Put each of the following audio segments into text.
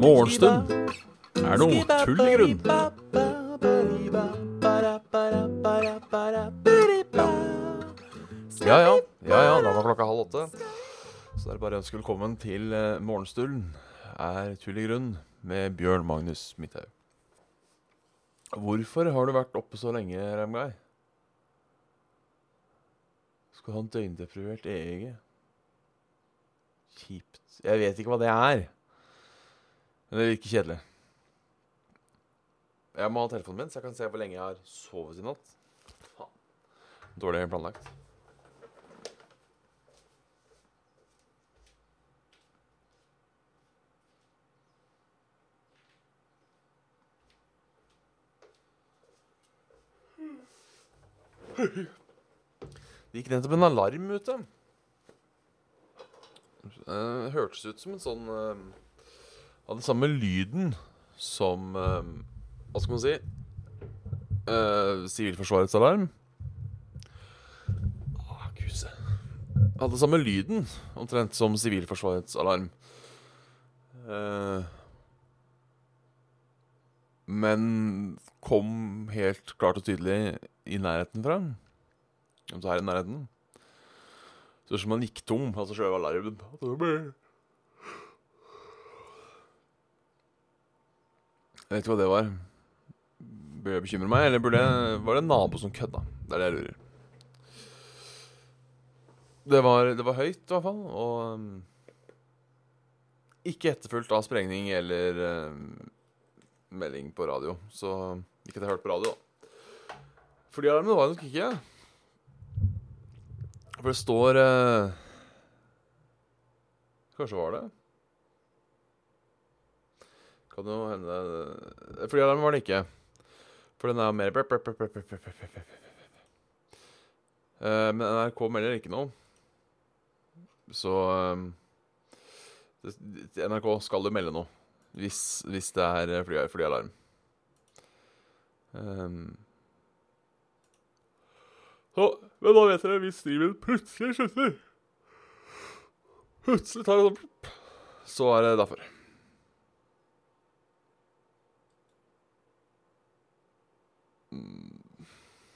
Morgenstund er noe tull i grunn. Ja, ja. ja, ja, Da var klokka halv åtte. Så det er bare å ønske velkommen til eh, Morgenstund er tull i grunn med Bjørn Magnus Midthaug. Hvorfor har du vært oppe så lenge, Remguy? Skal ha en døgndeprivert EEG. Kjipt. Jeg vet ikke hva det er. Men det virker kjedelig. Jeg må ha telefonen min, så jeg kan se hvor lenge jeg har sovet i natt. Faen. Dårlig planlagt. Det gikk nettopp en alarm ute. Det hørtes ut som en sånn Av den samme lyden som eh, Hva skal man si? eh, Sivilforsvarets alarm. Åh, kuse. Hadde samme lyden omtrent som Sivilforsvarets alarm. Eh, men kom helt klart og tydelig i nærheten fra. Om det er i nærheten. Så som han gikk tom, altså sjøl alarmen. Jeg vet ikke hva det var. Bør jeg bekymre meg, eller burde jeg, var det en nabo som kødda? Det er det jeg lurer. Det var, det var høyt, i hvert fall. Og um, ikke etterfulgt av sprengning eller um, melding på radio. Så ikke at jeg hørte på radio, da. Flyalarmen var det nok ikke. For det står eh, Kanskje var det? Kan jo hende eh, Flyalarmen var det ikke. For den er mer eh, Men NRK melder ikke noe. Så eh, NRK skal jo melde noe hvis, hvis det er fly, flyalarm. Um, men da vet dere hvis streamen plutselig slutter Plutselig tar det sånn Så er det derfor.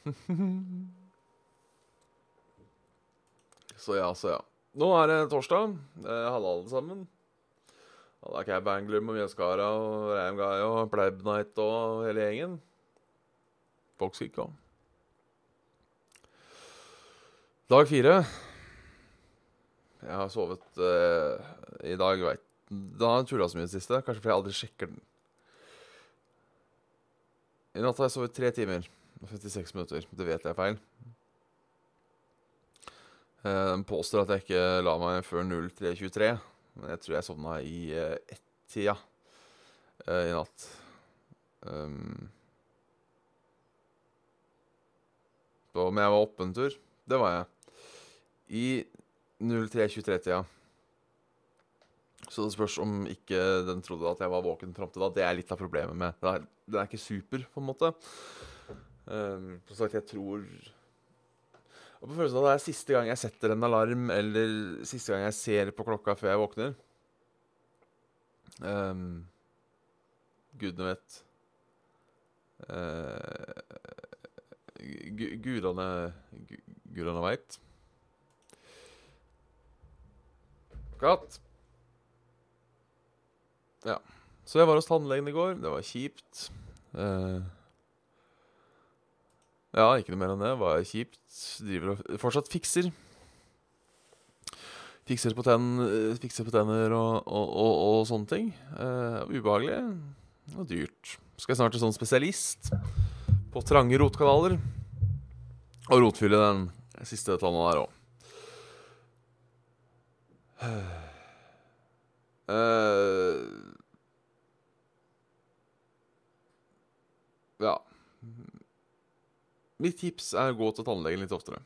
Så ja, så ja. Nå er det torsdag. Halla, alle sammen. Halla, Cab Anglum og Mjøskara og Reimguy og Pleibnight og hele gjengen. Folk skal ikke òg. Dag fire. Jeg har sovet uh, i dag, veit Da har jeg tulla så mye i det siste. Kanskje fordi jeg aldri sjekker den. I natt har jeg sovet tre timer og 56 minutter. Det vet jeg er feil. Uh, den påstår at jeg ikke la meg før 03.23, men jeg tror jeg sovna i uh, ett-tida uh, i natt. Um, om jeg var oppe en tur. Det var jeg. I 03.23-tida. Så det spørs om ikke den trodde at jeg var våken fram til da. Det er litt av problemet med Den er, den er ikke super, på en måte. Um, som sagt, jeg tror Og på følelsen av det er siste gang jeg setter en alarm, eller siste gang jeg ser på klokka før jeg våkner. Um, Gudene vet. Uh, Gudene Gudene veit. Katt. Ja. Så jeg var hos tannlegen i går. Det var kjipt. Uh, ja, ikke noe mer enn det. Var kjipt. Driver og fortsatt fikser. Fikser på, tenn, fikser på tenner og, og, og, og sånne ting. Uh, ubehagelig og dyrt. Skal jeg snart til sånn spesialist på trange rotkanaler. Og rotfylle den siste tanna der òg. Uh, ja Mitt tips er å gå til tannlegen litt oftere.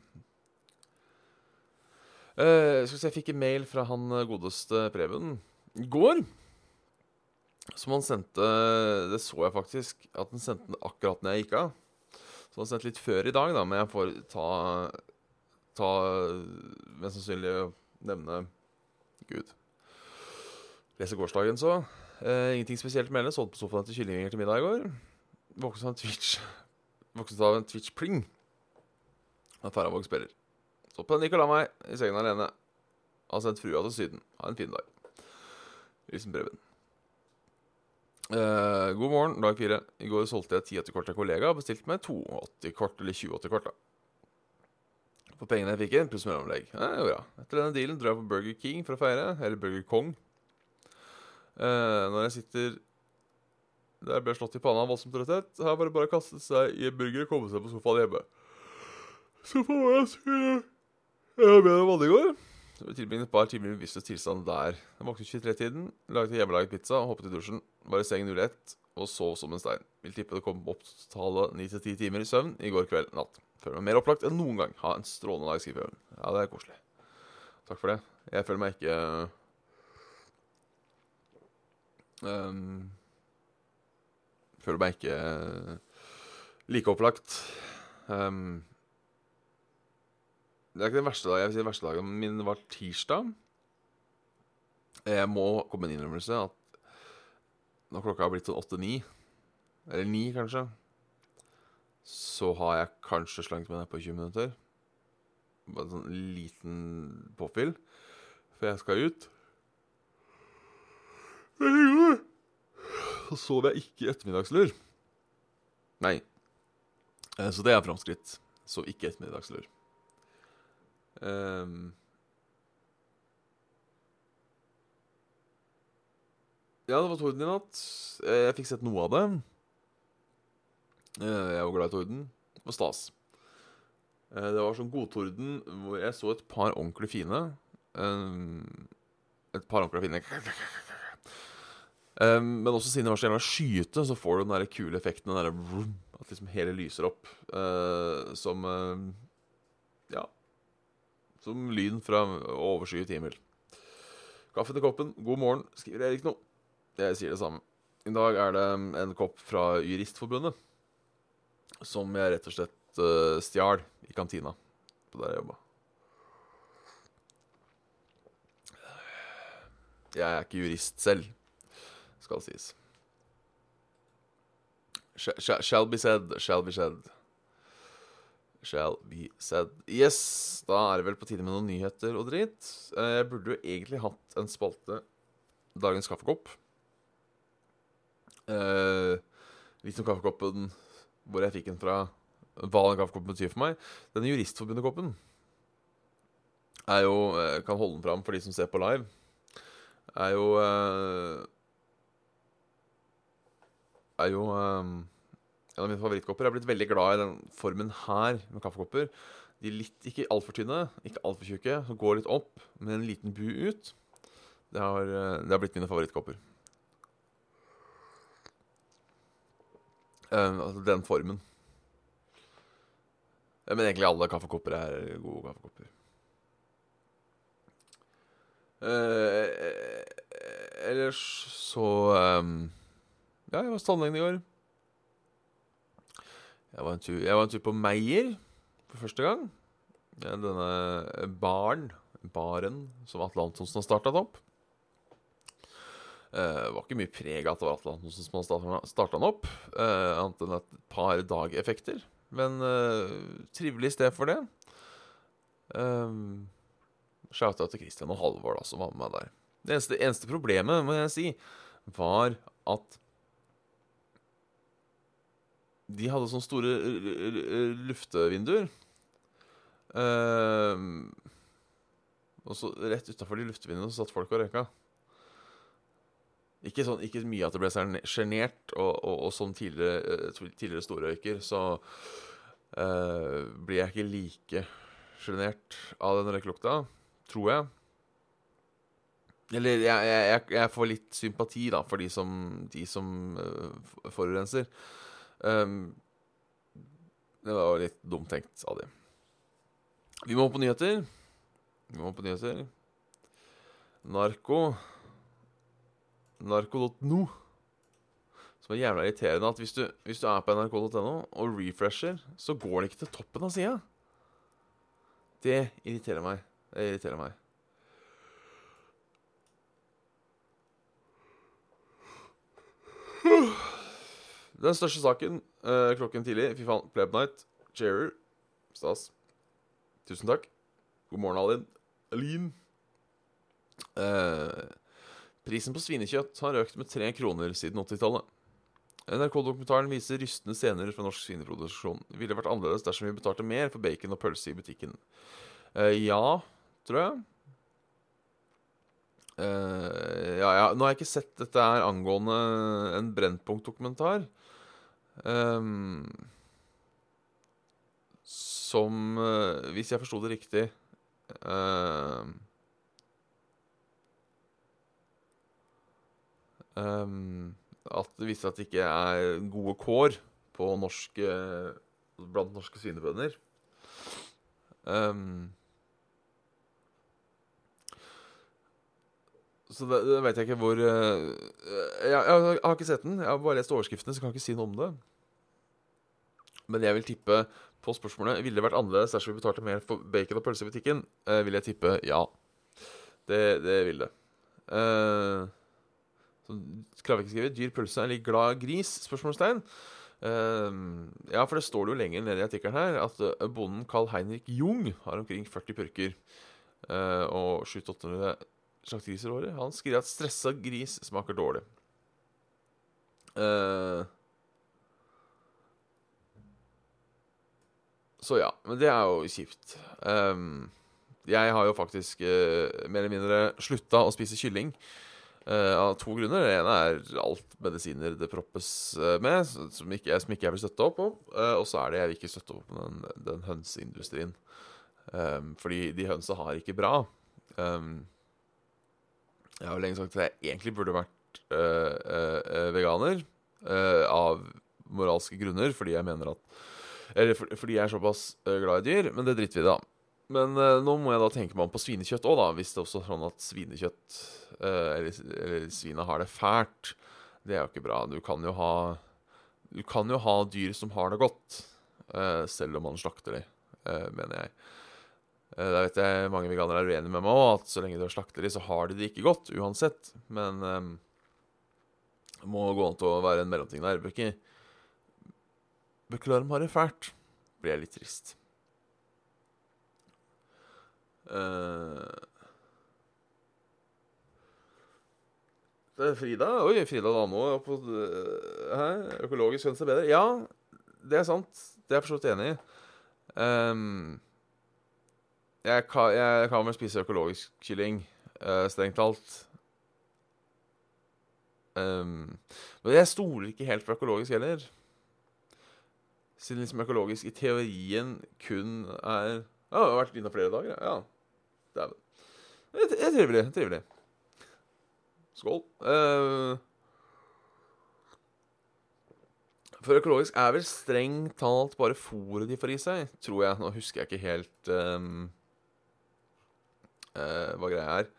Uh, skal vi se, Jeg fikk en mail fra han godeste Preben i går. Som han sendte Det så jeg faktisk, at han sendte akkurat når jeg gikk av. Så han sendte litt før i dag, da, men jeg får ta, ta mest sannsynlig nevne Gud. Lese gårsdagen, så. Eh, ingenting spesielt å melde. Solgte på sofaen til kyllingvinger til middag i går. Våknet av en Twitch Våknet av en Twitch-pling. At Faravåg spiller. Så på den gikk og la meg i sengen alene. Har sendt frua til Syden. Ha en fin dag. Hilsen Preben. Eh, god morgen, dag fire. I går solgte jeg 1080-kort til en kollega og bestilte meg 280-kort, eller 20 80-kort, da. For pengene jeg fikk inn, pluss mellomlegg. Ja, det går. Etter denne dealen drar jeg på Burger King for å feire, eller Burger Kong. Eh, når jeg sitter der jeg ble slått i panna av voldsom trøtthet, har jeg bare bare kastet seg i en burger og kommet seg på sofaen hjemme. Så får jeg si Jeg var bedre vanlig i går. Tilbringte et par timer i bevisstløs tilstand der. Jeg våknet 23-tiden, laget hjemmelaget pizza, hoppet i dusjen, var i seng 01 og sov som en stein. Vil tippe det kom opp totale 9-10 timer i søvn i går kveld natt. Føler meg mer opplagt enn noen gang. Ha en strålende dag, skriver hun. Ja, det er koselig. Takk for det. Jeg føler meg ikke um, Føler meg ikke like opplagt. Um, det er ikke den verste dagen. Jeg vil si den verste dagen min var tirsdag. Jeg må komme med en innrømmelse at når klokka har blitt sånn åtte-ni, eller ni kanskje, så har jeg kanskje slangt meg ned på 20 minutter. Bare en sånn liten påfyll før jeg skal ut. I så sov jeg ikke ettermiddagslur. Nei. Eh, Så det er framskritt. Sov ikke ettermiddagslur. Ehm. Ja, det var torden i natt. Eh, Jeg fikk sett noe av det. Eh, Jeg var glad i torden. Det var stas. Eh, Det var sånn godtorden hvor jeg så et par ordentlig fine. Et par ordentlig fine Men også siden det var så jævla skyete, så får du den der kule effekten. Den der At liksom hele lyser opp. Som Ja. Som lyn fra overskyet himmel. Kaffe til koppen. God morgen, skriver Erik nå. Jeg sier det samme. I dag er det en kopp fra Juristforbundet. Som jeg rett og slett uh, stjal i kantina på der jeg jobba. Jeg er ikke jurist selv, skal sies. Sh sh shall be said, shall be said. Shall be said. Yes, da er det vel på tide med noen nyheter og dritt. Eh, Jeg burde jo egentlig hatt en spalte Dagens kaffekopp. Eh, litt om kaffekoppen, hvor jeg fikk den fra. Hva den kaffekoppen betyr for meg. Denne Juristforbundet-koppen er jo eh, Kan holde den fram for de som ser på live. Er jo eh, Er jo en av mine favorittkopper. Jeg har blitt veldig glad i den formen her med kaffekopper. De er litt, ikke altfor tynne, ikke altfor tjukke, som går litt opp med en liten bu ut. Det har, eh, det har blitt mine favorittkopper. Eh, altså den formen. Men egentlig alle kaffekopper er gode kaffekopper. Uh, ellers så um, Ja, jeg var hos tannlegen i går. Jeg var, en tur, jeg var en tur på Meyer for første gang. Denne baren, baren som Atle Antonsen har startet opp. Eh, Det var ikke mye preg av at det var Atle Antonsen som hadde starta den opp. Uh, annet enn et par dageffekter. Men uh, trivelig sted for det. Um, Shouta til Christian og Halvor, da, som var med meg der. Det eneste, eneste problemet, må jeg si, var at de hadde sånne store luftevinduer. Ehm, og så rett utafor de luftevinduene satt folk og røyka. Ikke, sånn, ikke mye at det ble sjenert, og, og, og som tidligere, eh, tidligere storrøyker så eh, blir jeg ikke like sjenert av den røykelukta, tror jeg. Eller jeg, jeg, jeg får litt sympati da for de som, de som uh, forurenser. Um, det var jo litt dumt tenkt av dem. Vi må på nyheter. Vi må på nyheter. Narko Narko.no. Som er jævla irriterende at hvis du, hvis du er på nrk.no og refresher, så går det ikke til toppen av sida. Det irriterer meg. Det irriterer meg. Den største saken uh, klokken tidlig Fy faen, Pleb Night. Cheerer. Stas. Tusen takk. God morgen, Alin. Alin. Uh, prisen på svinekjøtt har økt med tre kroner siden 80-tallet. NRK-dokumentaren viser rystende scener fra norsk svineproduksjon. Det ville vært annerledes dersom vi betalte mer for bacon og pølse i butikken. Uh, ja, tror jeg. Uh, ja, ja, Nå har jeg ikke sett dette her angående en Brennpunkt-dokumentar. Ehm, som, eh, hvis jeg forsto det riktig um, At det viser at det ikke er gode kår norske, blant norske svinebønder. Um, så det, det vet jeg ikke hvor uh, jeg, jeg, jeg, har ikke sett den. Jeg har bare lest overskriftene, så jeg kan ikke si noe om det. Men jeg vil tippe på spørsmålet Ville det vært annerledes dersom vi betalte mer for bacon og pølse i butikken. Uh, vil jeg tippe ja. Det, det vil det. Uh, Kravik skriver 'Dyr pølse er litt glad gris?' spørsmålstegn. Uh, ja, for det står det jo lenger nede i artikkelen her at uh, bonden Carl Heinrich Jung har omkring 40 purker uh, og 700-800 slaktegriser. Han skriver at stressa gris smaker dårlig. så ja, men det er jo kjipt. Um, jeg har jo faktisk mer eller mindre slutta å spise kylling. Uh, av to grunner. Det ene er alt medisiner det proppes uh, med, som ikke, som ikke, jeg vil støtte opp om. Uh, og så er det jeg vil ikke støtte opp om den, den hønseindustrien. Um, fordi de hønsa har ikke bra. Um, jeg har jo lenge sagt at jeg egentlig burde vært veganer. av moralske grunner, fordi jeg mener at Eller for, fordi jeg er såpass glad i dyr. Men det driter vi i, da. Men nå må jeg da tenke meg om på svinekjøtt òg, da. Hvis det også er sånn at svinekjøtt eller, eller svina har det fælt. Det er jo ikke bra. Du kan jo ha Du kan jo ha dyr som har det godt, selv om man slakter dem, mener jeg. Uh, da vet jeg mange veganere er uenige med meg òg, at så lenge du har slakteri, så har de det ikke godt uansett. Men um, det må gå an til å være en mellomting der. Bør ikke Bør ikke la det fælt. Blir jeg litt trist. Uh, er Frida Oi, Frida Dano på uh, Økologisk høns er bedre. Ja, det er sant. Det er jeg for så vidt enig i. Um, jeg, kan, jeg, kan, vel spise økologisk kylling, uh, strengt talt. Um, men jeg stoler ikke helt på økologisk heller. Siden liksom økologisk i teorien kun er Ja, det har vært inne flere dager. Ja. Dæven. Det er trivelig. Trivelig. Skål. Uh, for økologisk er vel strengt talt bare fôret de får i seg, tror jeg. Nå husker jeg ikke helt um, uh, hva greia er.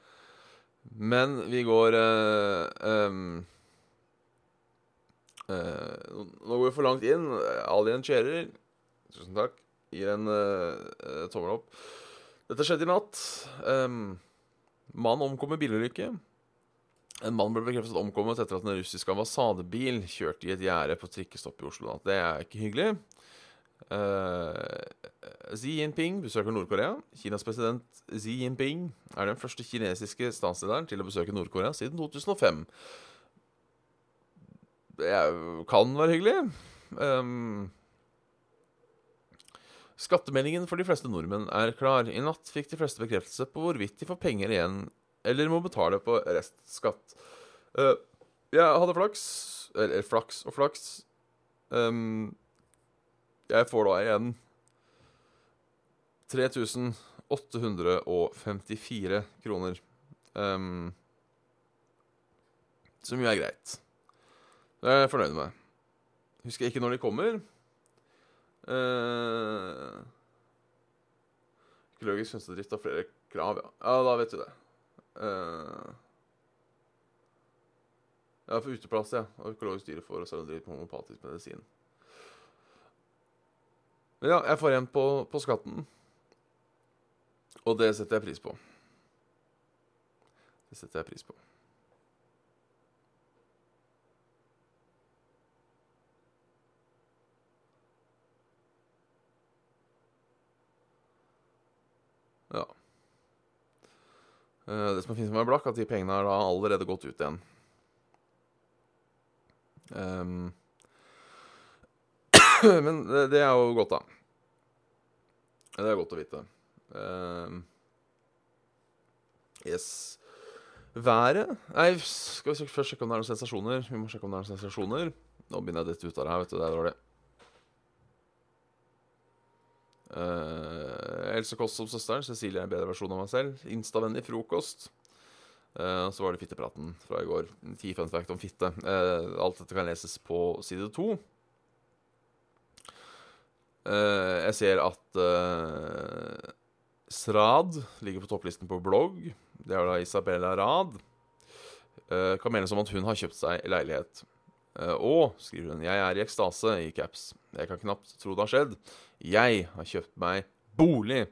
Men vi går uh, um, Nå går vi for langt inn. Alien cheerer. tusen takk, gir en tommel opp. Dette skjedde i natt. Um, mann omkom i bilulykke. En mann ble bekreftet omkommet etter at en russisk ambassadebil kjørte i et gjerde på trikkestopp i Oslo. Det er ikke hyggelig. Uh, Xi Jinping besøker Nord-Korea. Kinas president Xi Jinping er den første kinesiske statslederen til å besøke Nord-Korea siden 2005. Det kan være hyggelig. Um, Skattemeldingen for de fleste nordmenn er klar. I natt fikk de fleste bekreftelse på hvorvidt de får penger igjen eller må betale på restskatt. Uh, jeg hadde flaks, eller flaks og flaks. Um, jeg får da igjen 3854 kroner. Um, som jo er greit. Det er jeg fornøyd med. Husker jeg ikke når de kommer. Uh, økologisk hønsedrift har flere krav, ja. Ja, da vet du det. Uh, ja, for uteplass, ja. Og økologisk dyrefôr og driver på homopatisk medisin. Men ja, jeg får igjen på, på skatten. Og det setter jeg pris på. Det setter jeg pris på. Ja. Eh, Det som er fint med Blakk, at de pengene har allerede gått ut igjen. Ehm. Men det, er jo godt, da. Det er godt å vite. Uh, yes. Været Nei, skal vi først sjekke om det er noen sensasjoner? Vi må sjekke om det er noen sensasjoner. Nå begynner jeg dette ut av det her, vet du. Det er dårlig. Uh, Else Kåss som søsteren. Cecilie er en bedre versjon av meg selv. Instavennlig frokost. Uh, så var det fittepraten fra i går. Ti fun fact om fitte. Uh, alt dette kan leses på side to. Eh, jeg ser at uh, Srad ligger på topplisten på blogg. Det er da Isabella Rad. Uh, kan melde som at hun har kjøpt seg leilighet. Uh, og, skriver hun, jeg er i ekstase i caps. Jeg kan knapt tro det har skjedd. Jeg har kjøpt meg bolig.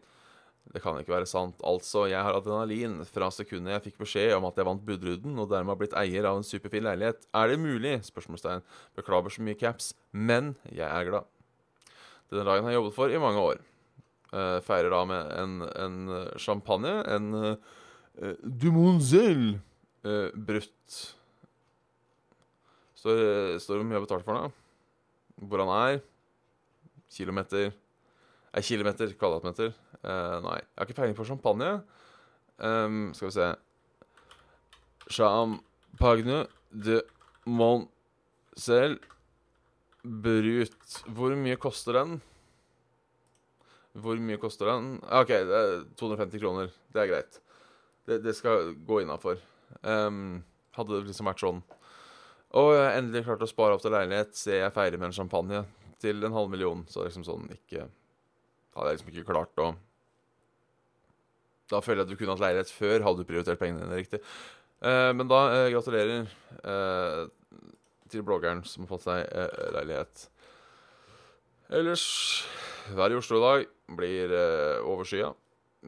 Det kan ikke være sant. Altså, jeg har adrenalin fra sekundet jeg fikk beskjed om at jeg vant budrunden, og dermed har blitt eier av en superfin leilighet. Er det mulig? Spørsmålstegn. Beklager så mye caps, men jeg er glad. Denne dagen har jobbet for i mange år. Uh, feirer da med en, en champagne. En uh, Dumonzel uh, brutt. Står, hvor mye jeg har betalt for den. Hvor han er. Kilometer. Nei, kilometer. Kvadratmeter. Uh, nei. Jeg har ikke peiling på champagne. Um, skal vi se Champagne de Moncel Brut. Hvor mye koster den? Hvor mye koster den? OK, det er 250 kroner. Det er greit. Det, det skal gå innafor. Um, hadde det liksom vært sånn. Og jeg har endelig klart å spare opp til leilighet. Se, jeg feirer med en champagne til en halv million. Så liksom sånn ikke Hadde jeg liksom ikke klart å Da føler jeg at du kunne hatt leilighet før, hadde du prioritert pengene dine riktig. Uh, men da uh, gratulerer eh, til bloggeren som har fått seg eh, leilighet. Ellers Været i Oslo i dag blir eh, overskya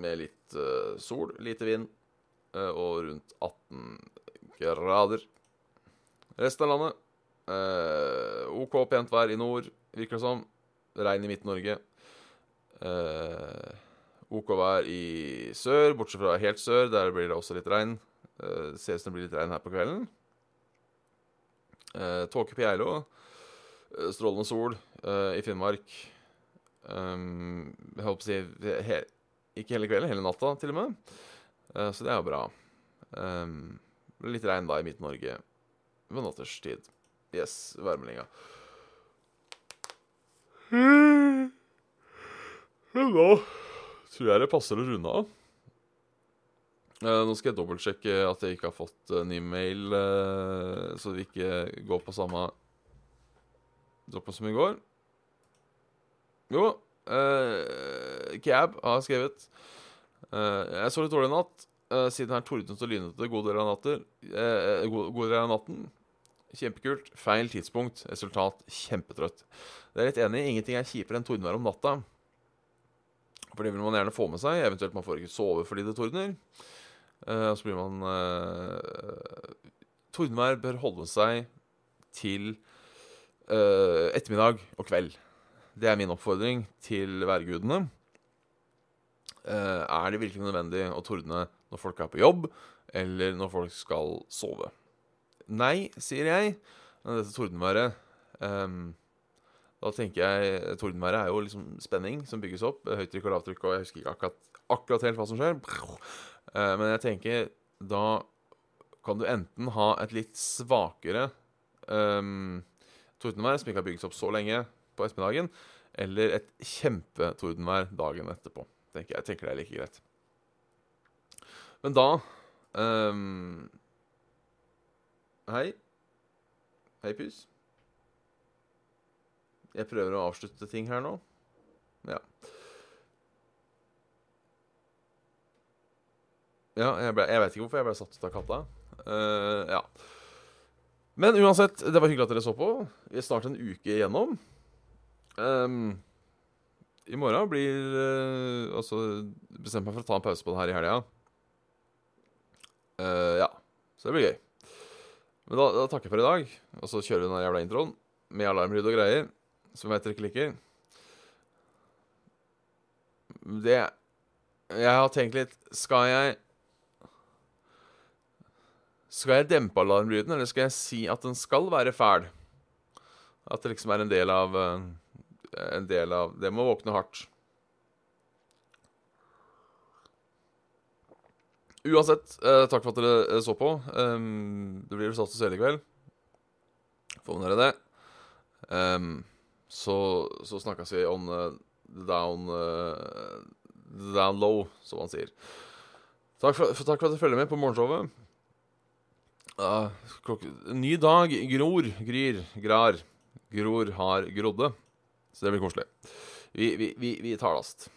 med litt eh, sol, lite vind eh, og rundt 18 grader. Resten av landet eh, OK pent vær i nord, virker det som. Regn i Midt-Norge. Eh, OK vær i sør, bortsett fra helt sør. Der blir det også litt regn. Ser ut som det blir litt regn her på kvelden. Eh, Tåke på Geilo. Eh, strålende sol eh, i Finnmark. Um, jeg på å si he Ikke hele kvelden, hele natta til og med. Så det er jo bra. Um, litt regn da i Midt-Norge ved natterstid. Yes, værmeldinga. Men da tror jeg det passer å runde av. Eh, nå skal jeg dobbeltsjekke at jeg ikke har fått en ny mail, eh, så det ikke går på samme droppen som i går. Jo, eh, Cab har skrevet eh, Jeg så litt dårlig i natt. eh, siden her tordnet og lynet det gode deler av natter. Eh, god, god del av natten. Kjempekult. Feil tidspunkt. Resultat kjempetrøtt. Det er litt enig. Ingenting er kjipere enn tordenvær om natta. For det vil man gjerne få med seg. Eventuelt man får ikke sove fordi det tordner. Eh, og så blir man uh, Tordenvær bør holde seg til eh, ettermiddag og kveld. Det er min oppfordring til værgudene. Eh, er det virkelig nødvendig å tordne når folk er på jobb, eller når folk skal sove? Nei, sier jeg. Dette tordenværet um, Da tenker jeg Tordenværet er jo liksom spenning som bygges opp. Høytrykk og lavtrykk, og jeg husker ikke akkurat, akkurat helt hva som skjer. Eh, men jeg tenker da kan du enten ha et litt svakere um, tordenvær som ikke har bygget seg opp så lenge på ettermiddagen, eller et kjempetordenvær dagen etterpå. Tenker jeg, jeg tenker det er like greit. Men da um, Hei. Hei, pus. Jeg prøver å avslutte ting her nå. Ja. Ja, jeg, ble, jeg vet ikke hvorfor jeg ble satt ut av katta. Uh, ja. Men uansett, det var hyggelig at dere så på. Vi er snart en uke igjennom. Um, i morgen blir uh, Altså bestemt meg for å ta en pause på det her i helga. Uh, ja. Så det blir gøy. Men da, da, takker jeg for i dag. Og så kjører vi den jævla introen med alarmlyd og greier. Som jeg vet dere ikke liker. Det Jeg har tenkt litt Skal jeg Skal jeg dempe alarmlyden, eller skal jeg si at den skal være fæl? At det liksom er en del av uh, En del av Det må våkne hardt. Uansett, eh, takk for at dere uh, så på. Um, det blir å se det i kveld. Får med dere det. Um, så, så snakkes vi on uh, down Down low, som man sier. Takk for, for, takk for at dere følger med på morgenshowet. Klokke, ny dag gror, gryr, grar. Gror har grodde. Så det blir koselig. Vi, vi, vi, vi tar last.